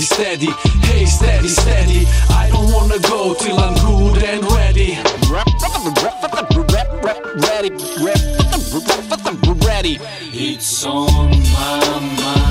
steady, steady. Hey, steady, steady. I don't wanna go till I'm good and ready. Ready, ready, ready. It's on my mind.